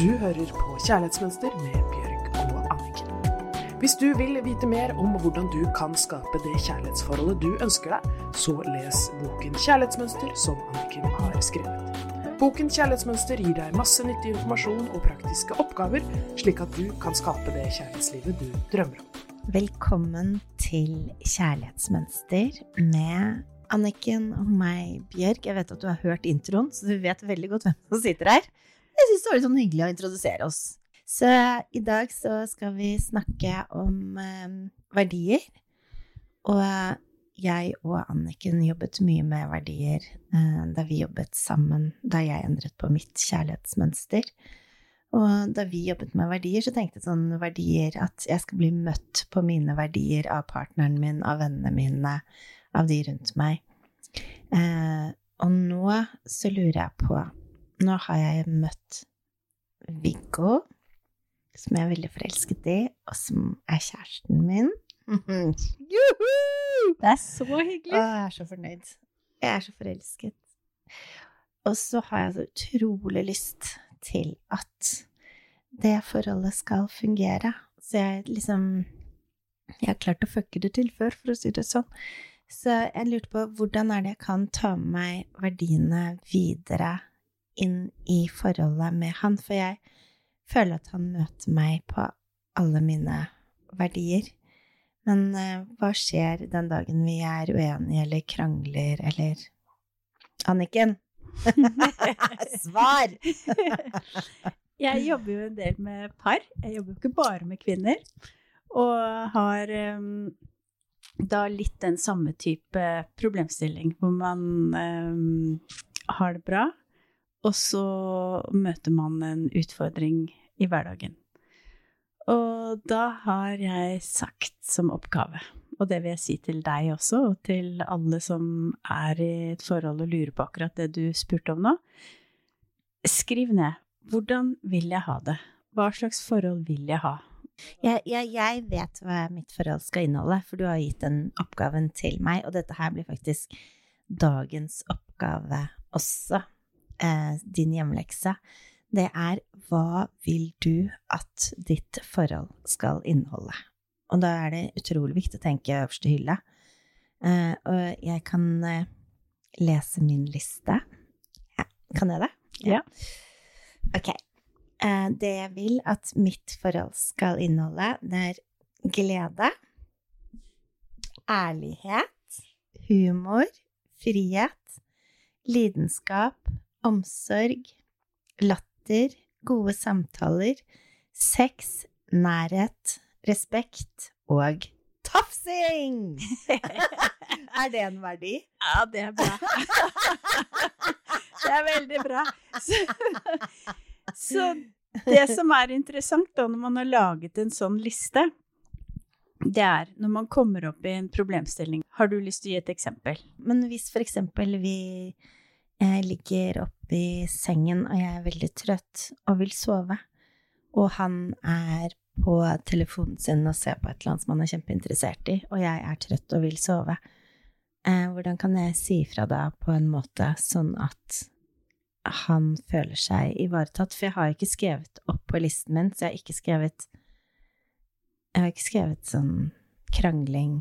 Du hører på Kjærlighetsmønster med Bjørg og Anniken. Hvis du vil vite mer om hvordan du kan skape det kjærlighetsforholdet du ønsker deg, så les boken Kjærlighetsmønster som Anniken har skrevet. Boken Kjærlighetsmønster gir deg masse nyttig informasjon og praktiske oppgaver, slik at du kan skape det kjærlighetslivet du drømmer om. Velkommen til Kjærlighetsmønster med Anniken og meg, Bjørg. Jeg vet at du har hørt introen, så du vet veldig godt hvem som sitter her. Jeg syns det var litt sånn hyggelig å introdusere oss. Så i dag så skal vi snakke om eh, verdier. Og jeg og Anniken jobbet mye med verdier eh, da vi jobbet sammen, da jeg endret på mitt kjærlighetsmønster. Og da vi jobbet med verdier, så tenkte jeg sånn verdier at jeg skal bli møtt på mine verdier av partneren min, av vennene mine, av de rundt meg. Eh, og nå så lurer jeg på Nå har jeg møtt Viggo, som jeg er veldig forelsket i, og som er kjæresten min. Juhu! Det er så hyggelig. Å, jeg er så fornøyd. Jeg er så forelsket. Og så har jeg så utrolig lyst til at det forholdet skal fungere. Så jeg liksom Jeg har klart å fucke det til før, for å si det sånn. Så jeg lurte på hvordan er det jeg kan ta med meg verdiene videre inn i forholdet med han, for jeg føler at han møter meg på alle mine verdier. Men uh, hva skjer den dagen vi er uenige eller krangler eller Anniken? Svar! jeg jobber jo en del med par. Jeg jobber jo ikke bare med kvinner. Og har um, da litt den samme type problemstilling, hvor man um, har det bra, og så møter man en utfordring i hverdagen. Og da har jeg sagt som oppgave, og det vil jeg si til deg også, og til alle som er i et forhold og lurer på akkurat det du spurte om nå, skriv ned hvordan vil jeg ha det? Hva slags forhold vil jeg ha? Jeg, jeg, jeg, vet hva mitt forhold skal inneholde, for du har gitt den oppgaven til meg, og dette her blir faktisk dagens oppgave også eh, din hjemlekse, det er hva vil du at ditt forhold skal inneholde? Og da er det utrolig viktig å tenke øverste hylle. Eh, og jeg kan eh, lese min liste. Ja, kan jeg det? Ja. Ok. Eh, det jeg vil at mitt forhold skal inneholde, det er glede, ærlighet, humor, frihet, lidenskap, omsorg, latter, gode samtaler, sex, nærhet, respekt og tafsing! er det en verdi? Ja, det er bra. det er veldig bra. Så, så det som er interessant da, når man har laget en sånn liste, det er når man kommer opp i en problemstilling Har du lyst til å gi et eksempel? Men hvis for eksempel vi jeg ligger oppe i sengen, og jeg er veldig trøtt og vil sove. Og han er på telefonen sin og ser på et eller annet som han er kjempeinteressert i, og jeg er trøtt og vil sove. Eh, hvordan kan jeg si ifra da på en måte sånn at han føler seg ivaretatt? For jeg har ikke skrevet opp på listen min, så jeg har ikke skrevet Jeg har ikke skrevet sånn krangling,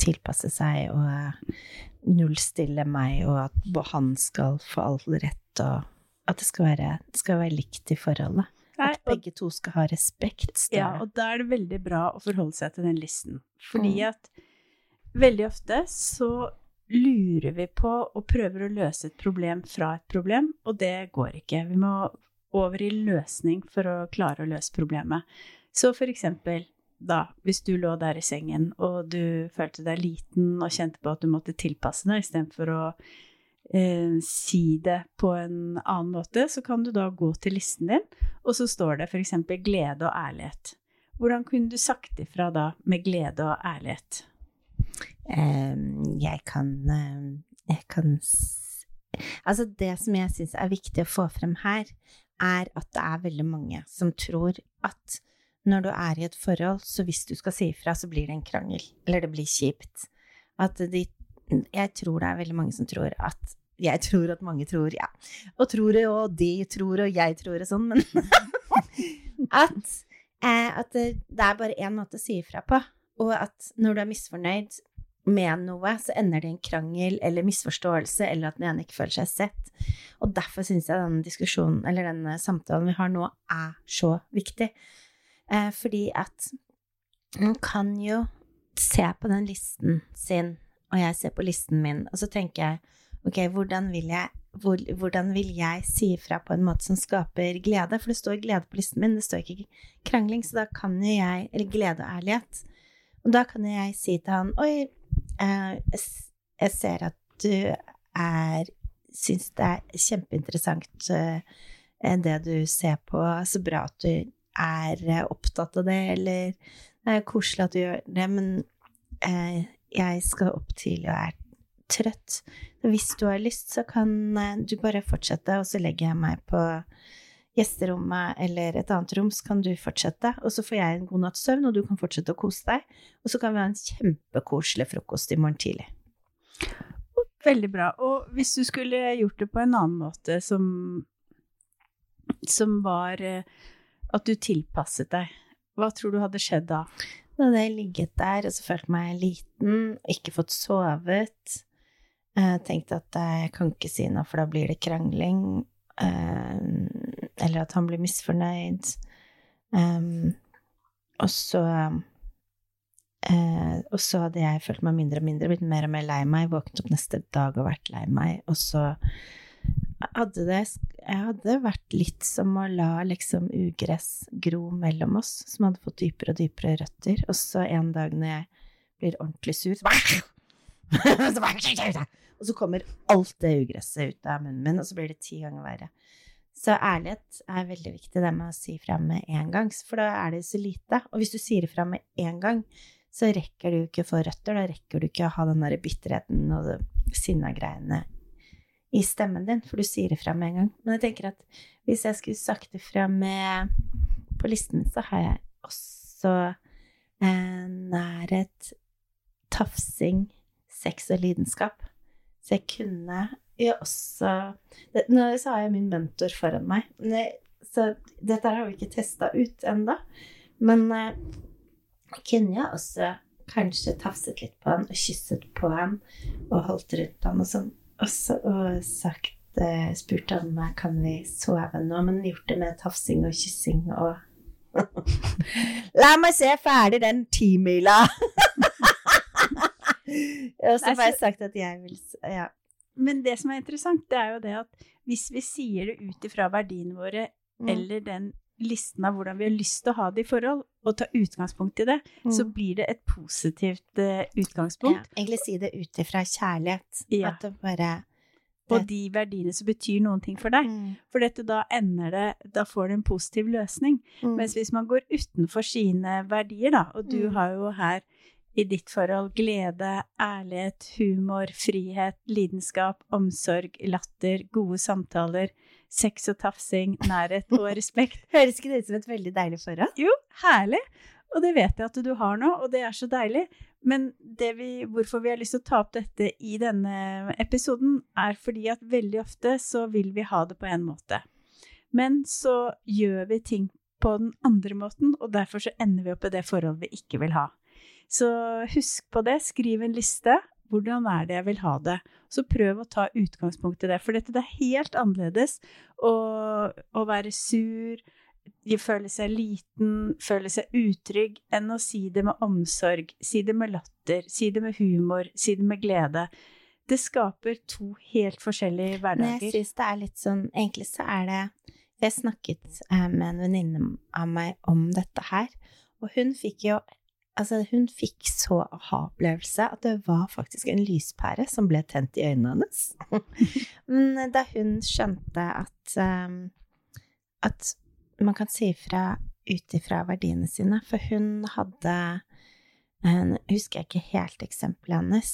tilpasse seg og nullstille meg, og at han skal få all rett, og at det skal være, det skal være likt i forholdet. At begge to skal ha respekt. Større. ja, og da er det veldig bra å forholde seg til den listen. Fordi mm. at veldig ofte så lurer vi på og prøver å løse et problem fra et problem, og det går ikke. Vi må over i løsning for å klare å løse problemet. Så for eksempel da, hvis du lå der i sengen og du følte deg liten og kjente på at du måtte tilpasse deg istedenfor å eh, si det på en annen måte, så kan du da gå til listen din, og så står det f.eks. glede og ærlighet. Hvordan kunne du sagt ifra da med glede og ærlighet? Um, jeg kan Jeg kan Altså, det som jeg syns er viktig å få frem her, er at det er veldig mange som tror at når du er i et forhold, så hvis du skal si ifra, så blir det en krangel. Eller det blir kjipt. At de Jeg tror det er veldig mange som tror at jeg tror at mange tror, ja. Og tror det, og de tror, og jeg tror det sånn, men at, eh, at det, det er bare én måte å si ifra på. Og at når du er misfornøyd med noe, så ender det i en krangel eller misforståelse, eller at den ene ikke føler seg sett. Og derfor syns jeg denne diskusjonen, eller denne samtalen vi har nå, er så viktig. Eh, fordi at man kan jo se på den listen sin, og jeg ser på listen min, og så tenker jeg ok, hvordan vil jeg, hvor, hvordan vil jeg si ifra på en måte som skaper glede? For det står glede på listen min, det står ikke krangling, så da kan jo jeg Eller glede og ærlighet. Og da kan jeg si til han Oi, eh, jeg ser at du er Syns det er kjempeinteressant eh, det du ser på. Så bra at du er eh, opptatt av det, eller det er koselig at du gjør det, men eh, jeg skal opp tidlig og er trøtt. Hvis du har lyst, så kan eh, du bare fortsette, og så legger jeg meg på gjesterommet eller et annet rom, så kan du fortsette. Og så får jeg en god natts søvn, og du kan fortsette å kose deg. Og så kan vi ha en kjempekoselig frokost i morgen tidlig. Veldig bra. Og hvis du skulle gjort det på en annen måte, som, som var eh, at du tilpasset deg, hva tror du hadde skjedd da? Da hadde jeg ligget der og så følt meg liten, ikke fått sovet. Jeg tenkte at jeg kan ikke si noe, for da blir det krangling. Eh, eller at han blir misfornøyd. Og så Og så hadde jeg følt meg mindre og mindre, blitt mer og mer lei meg, våknet opp neste dag og vært lei meg, og så hadde det Jeg hadde vært litt som å la liksom ugress gro mellom oss, som hadde fått dypere og dypere røtter, og så en dag når jeg blir ordentlig sur, så og så kommer alt det ugresset ut av munnen min, og så blir det ti ganger verre. Så ærlighet er veldig viktig, det med å si fra med en gang, for da er det så lite. Og hvis du sier ifra med en gang, så rekker du ikke å få røtter, da rekker du ikke å ha den derre bitterheten og sinna greiene i stemmen din, for du sier ifra med en gang. Men jeg tenker at hvis jeg skulle sagt ifra med På listen så har jeg også eh, nærhet, tafsing, sex og lidenskap. Så jeg kunne jo også Nå så har jeg min mentor foran meg, så dette har vi ikke testa ut ennå. Men eh, kunne jeg også kanskje tafset litt på han og kysset på han og holdt rundt han og sånn. Også, og sagt eh, spurt om kan vi sove nå, men gjort det med tafsing og kyssing og La meg se ferdig den timila! Og så har jeg sagt at jeg vil Ja. Men det som er interessant, det er jo det at hvis vi sier det ut ifra verdiene våre, mm. eller den listen av hvordan vi har lyst til å ha det i forhold, og ta utgangspunkt i det, mm. så blir det et positivt uh, utgangspunkt. Ja, egentlig si det ut ifra kjærlighet. Ja. At det bare det. Og de verdiene som betyr noen ting for deg. Mm. For dette da ender det Da får du en positiv løsning. Mm. Mens hvis man går utenfor sine verdier, da, og du mm. har jo her i ditt forhold glede, ærlighet, humor, frihet, lidenskap, omsorg, latter, gode samtaler, sex og tafsing, nærhet og respekt. Høres ikke det ut som et veldig deilig forhold? Jo, herlig! Og det vet jeg at du har nå, og det er så deilig. Men vi, hvorfor vi har lyst til å ta opp dette i denne episoden, er fordi at veldig ofte så vil vi ha det på en måte. Men så gjør vi ting på den andre måten, og derfor så ender vi opp i det forholdet vi ikke vil ha. Så husk på det, skriv en liste. Hvordan er det jeg vil ha det? Så prøv å ta utgangspunkt i det, for dette det er helt annerledes å, å være sur, føle seg liten, føle seg utrygg, enn å si det med omsorg, si det med latter, si det med humor, si det med glede. Det skaper to helt forskjellige hverdager. Men jeg syns det er litt sånn Egentlig så er det Jeg snakket eh, med en venninne av meg om dette her, og hun fikk jo Altså, hun fikk så aha-opplevelse at det var faktisk en lyspære som ble tent i øynene hennes. Men da hun skjønte at, um, at man kan si ifra ut ifra verdiene sine, for hun hadde uh, Husker jeg ikke helt eksempelet hennes,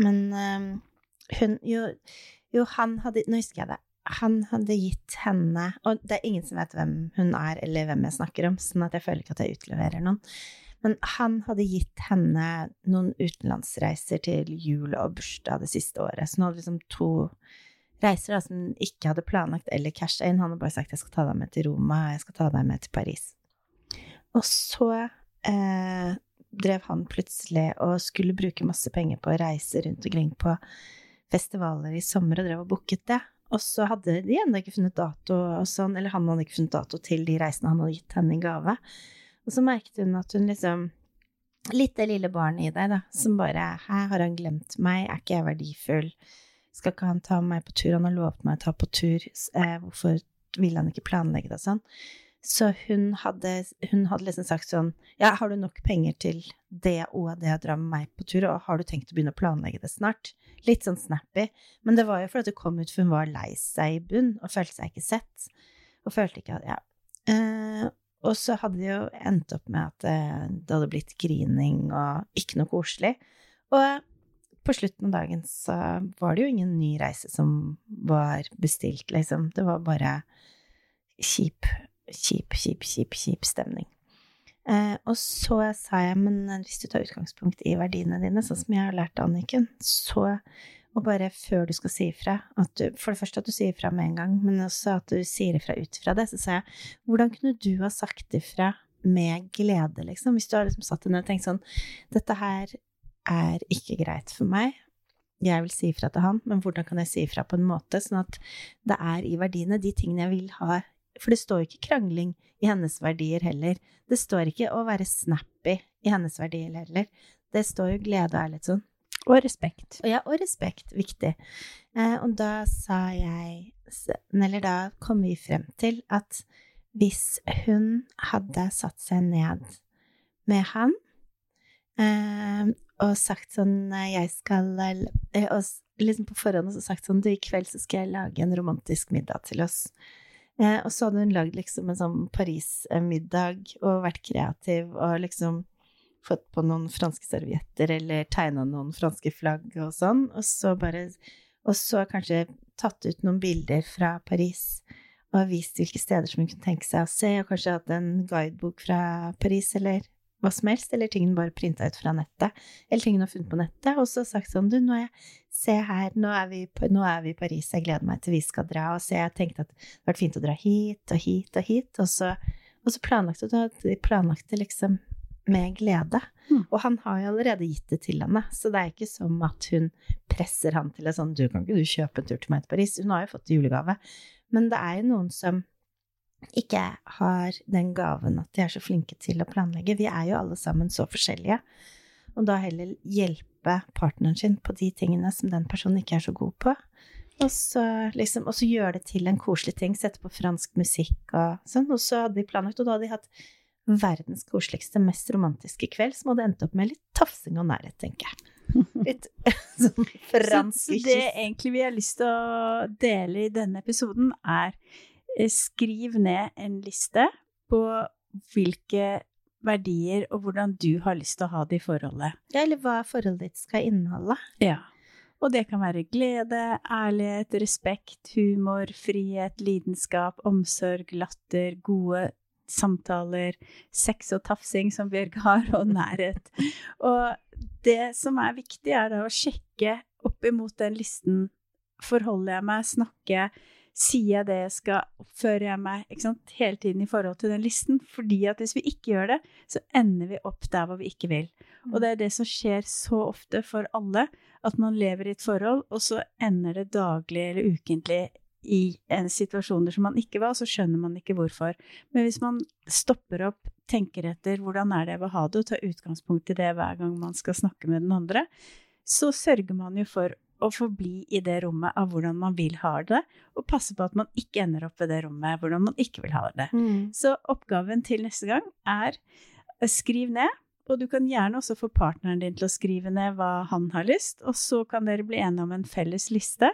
men um, hun jo, jo, han hadde Nå husker jeg det. Han hadde gitt henne Og det er ingen som vet hvem hun er, eller hvem jeg snakker om, sånn at jeg føler ikke at jeg utleverer noen. Men han hadde gitt henne noen utenlandsreiser til jul og bursdag det siste året, så hun hadde liksom to reiser da, som han ikke hadde planlagt eller casha inn. Han hadde bare sagt 'jeg skal ta deg med til Roma', 'jeg skal ta deg med til Paris'. Og så eh, drev han plutselig og skulle bruke masse penger på å reise rundt omkring på festivaler i sommer, og drev og booket det. Og så hadde de ennå ikke funnet dato, sånn, eller han hadde ikke funnet dato til de reisene han hadde gitt henne i gave. Og så merket hun at hun liksom Litt det lille barnet i deg, da, som bare Hæ, har han glemt meg? Er ikke jeg verdifull? Skal ikke han ta meg på tur? Han har lovet meg å ta på tur. Eh, hvorfor vil han ikke planlegge det sånn? Så hun hadde, hun hadde liksom sagt sånn Ja, har du nok penger til det og det å dra med meg på tur, og har du tenkt å begynne å planlegge det snart? Litt sånn snappy. Men det var jo fordi det kom ut for hun var lei seg i bunn og følte seg ikke sett. Og følte ikke at Ja. Eh, og så hadde det jo endt opp med at eh, det hadde blitt grining og ikke noe koselig. Og på slutten av dagen så var det jo ingen ny reise som var bestilt, liksom. Det var bare kjip, kjip, kjip, kjip, kjip stemning. Eh, og så sa jeg, men hvis du tar utgangspunkt i verdiene dine, sånn som jeg har lært Anniken, så og bare før du skal si ifra, for det første at du sier ifra med en gang, men også at du sier ifra ut fra det, så sa jeg, hvordan kunne du ha sagt ifra med glede, liksom, hvis du har liksom satt deg ned og tenkt sånn, dette her er ikke greit for meg, jeg vil si ifra til han, men hvordan kan jeg si ifra på en måte sånn at det er i verdiene, de tingene jeg vil ha, for det står jo ikke krangling i hennes verdier heller, det står ikke å være snappy i hennes verdier heller, det står jo glede og ærlighet sånn. Og respekt. Og ja, og respekt, viktig. Eh, og da sa jeg Eller da kom vi frem til at hvis hun hadde satt seg ned med han eh, og sagt sånn Jeg skal eh, Og liksom på forhånd og sagt sånn Du, i kveld så skal jeg lage en romantisk middag til oss. Eh, og så hadde hun lagd liksom en sånn Paris-middag og vært kreativ og liksom fått på noen franske servietter eller tegna noen franske flagg og sånn, og så bare Og så kanskje tatt ut noen bilder fra Paris og vist hvilke steder som hun kunne tenke seg å se, og kanskje hatt en guidebok fra Paris eller hva som helst, eller ting hun bare printa ut fra nettet, eller ting hun har funnet på nettet, og så sagt sånn, du, nå er jeg, se her, nå er, vi, nå er vi i Paris, jeg gleder meg til vi skal dra, og så jeg tenkte at det hadde vært fint å dra hit og hit og hit, og så, og så planlagte de planlagte liksom med glede. Mm. Og han har jo allerede gitt det til henne, så det er ikke som at hun presser han til det sånn Du, kan ikke du kjøpe en tur til meg til Paris? Hun har jo fått julegave. Men det er jo noen som ikke har den gaven at de er så flinke til å planlegge. Vi er jo alle sammen så forskjellige. Og da heller hjelpe partneren sin på de tingene som den personen ikke er så god på. Og så, liksom, og så gjøre det til en koselig ting. Sette på fransk musikk og sånn. Og så hadde de planlagt, og da hadde de hatt verdens koseligste, mest romantiske kveld, som hadde endt opp med litt tafsing og nærhet, tenker jeg. Litt sånn fransk Så det egentlig vi har lyst til å dele i denne episoden, er eh, skriv ned en liste på hvilke verdier og hvordan du har lyst til å ha det i forholdet. Ja, eller hva forholdet ditt skal inneholde. Ja. Og det kan være glede, ærlighet, respekt, humor, frihet, lidenskap, omsorg, latter, gode samtaler, sex og tafsing, som Bjørg har, og nærhet. Og det som er viktig, er da å sjekke opp imot den listen. Forholder jeg meg, snakker jeg, sier jeg det jeg skal, oppfører jeg meg ikke sant? hele tiden i forhold til den listen? Fordi at hvis vi ikke gjør det, så ender vi opp der hvor vi ikke vil. Og det er det som skjer så ofte for alle, at man lever i et forhold, og så ender det daglig eller ukentlig i en situasjoner som man ikke var, så skjønner man ikke hvorfor. Men hvis man stopper opp, tenker etter hvordan er det jeg vil ha det, og tar utgangspunkt i det hver gang man skal snakke med den andre, så sørger man jo for å forbli i det rommet av hvordan man vil ha det, og passe på at man ikke ender opp ved det rommet hvordan man ikke vil ha det. Mm. Så oppgaven til neste gang er skriv ned, og du kan gjerne også få partneren din til å skrive ned hva han har lyst, og så kan dere bli enige om en felles liste,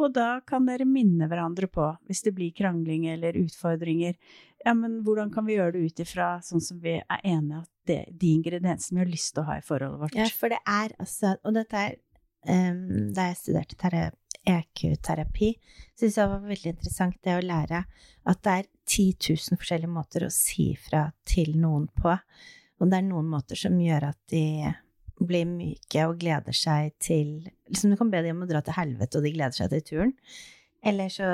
og da kan dere minne hverandre på, hvis det blir krangling eller utfordringer, ja, men hvordan kan vi gjøre det ut ifra sånn som vi er enige at det, de ingrediensene vi har lyst til å ha i forholdet vårt? Ja, for det er altså Og dette er um, Da jeg studerte EQ-terapi, syntes jeg var veldig interessant det å lære at det er 10 000 forskjellige måter å si fra til noen på. Og det er noen måter som gjør at de blir myke og gleder seg til liksom Du kan be dem om å dra til helvete, og de gleder seg til turen. Eller så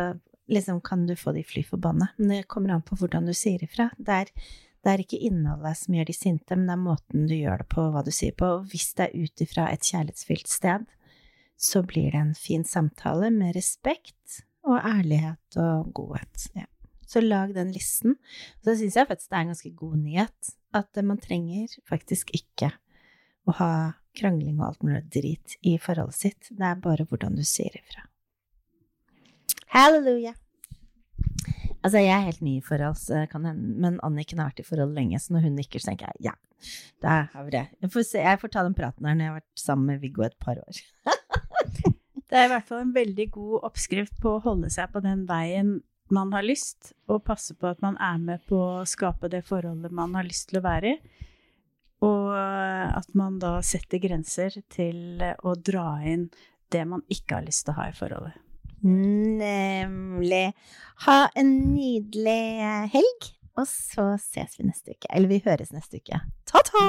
liksom kan du få de fly forbanna. Men det kommer an på hvordan du sier ifra. Det er, det er ikke innholdet som gjør de sinte, men det er måten du gjør det på, hva du sier på. Og hvis det er ut ifra et kjærlighetsfylt sted, så blir det en fin samtale med respekt og ærlighet og godhet. Ja. Så lag den listen. Og så syns jeg faktisk det er en ganske god nyhet at man trenger faktisk ikke å ha krangling og alt mulig drit i forholdet sitt. Det er bare hvordan du sier ifra. Halleluja! Altså, jeg er helt ny i forhold, men Anniken har vært i forhold lenge, så når hun nikker, så tenker jeg ja, der har vi det. Jeg får, se, jeg får ta den praten her når jeg har vært sammen med Viggo et par år. det er i hvert fall en veldig god oppskrift på å holde seg på den veien man har lyst, og passe på at man er med på å skape det forholdet man har lyst til å være i. Og at man da setter grenser til å dra inn det man ikke har lyst til å ha i forholdet. Nemlig. Ha en nydelig helg, og så ses vi neste uke. Eller vi høres neste uke. Ta-ta!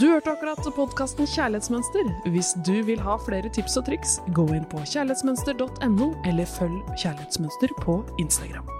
Du hørte akkurat podkasten Kjærlighetsmønster. Hvis du vil ha flere tips og triks, gå inn på kjærlighetsmønster.no, eller følg Kjærlighetsmønster på Instagram.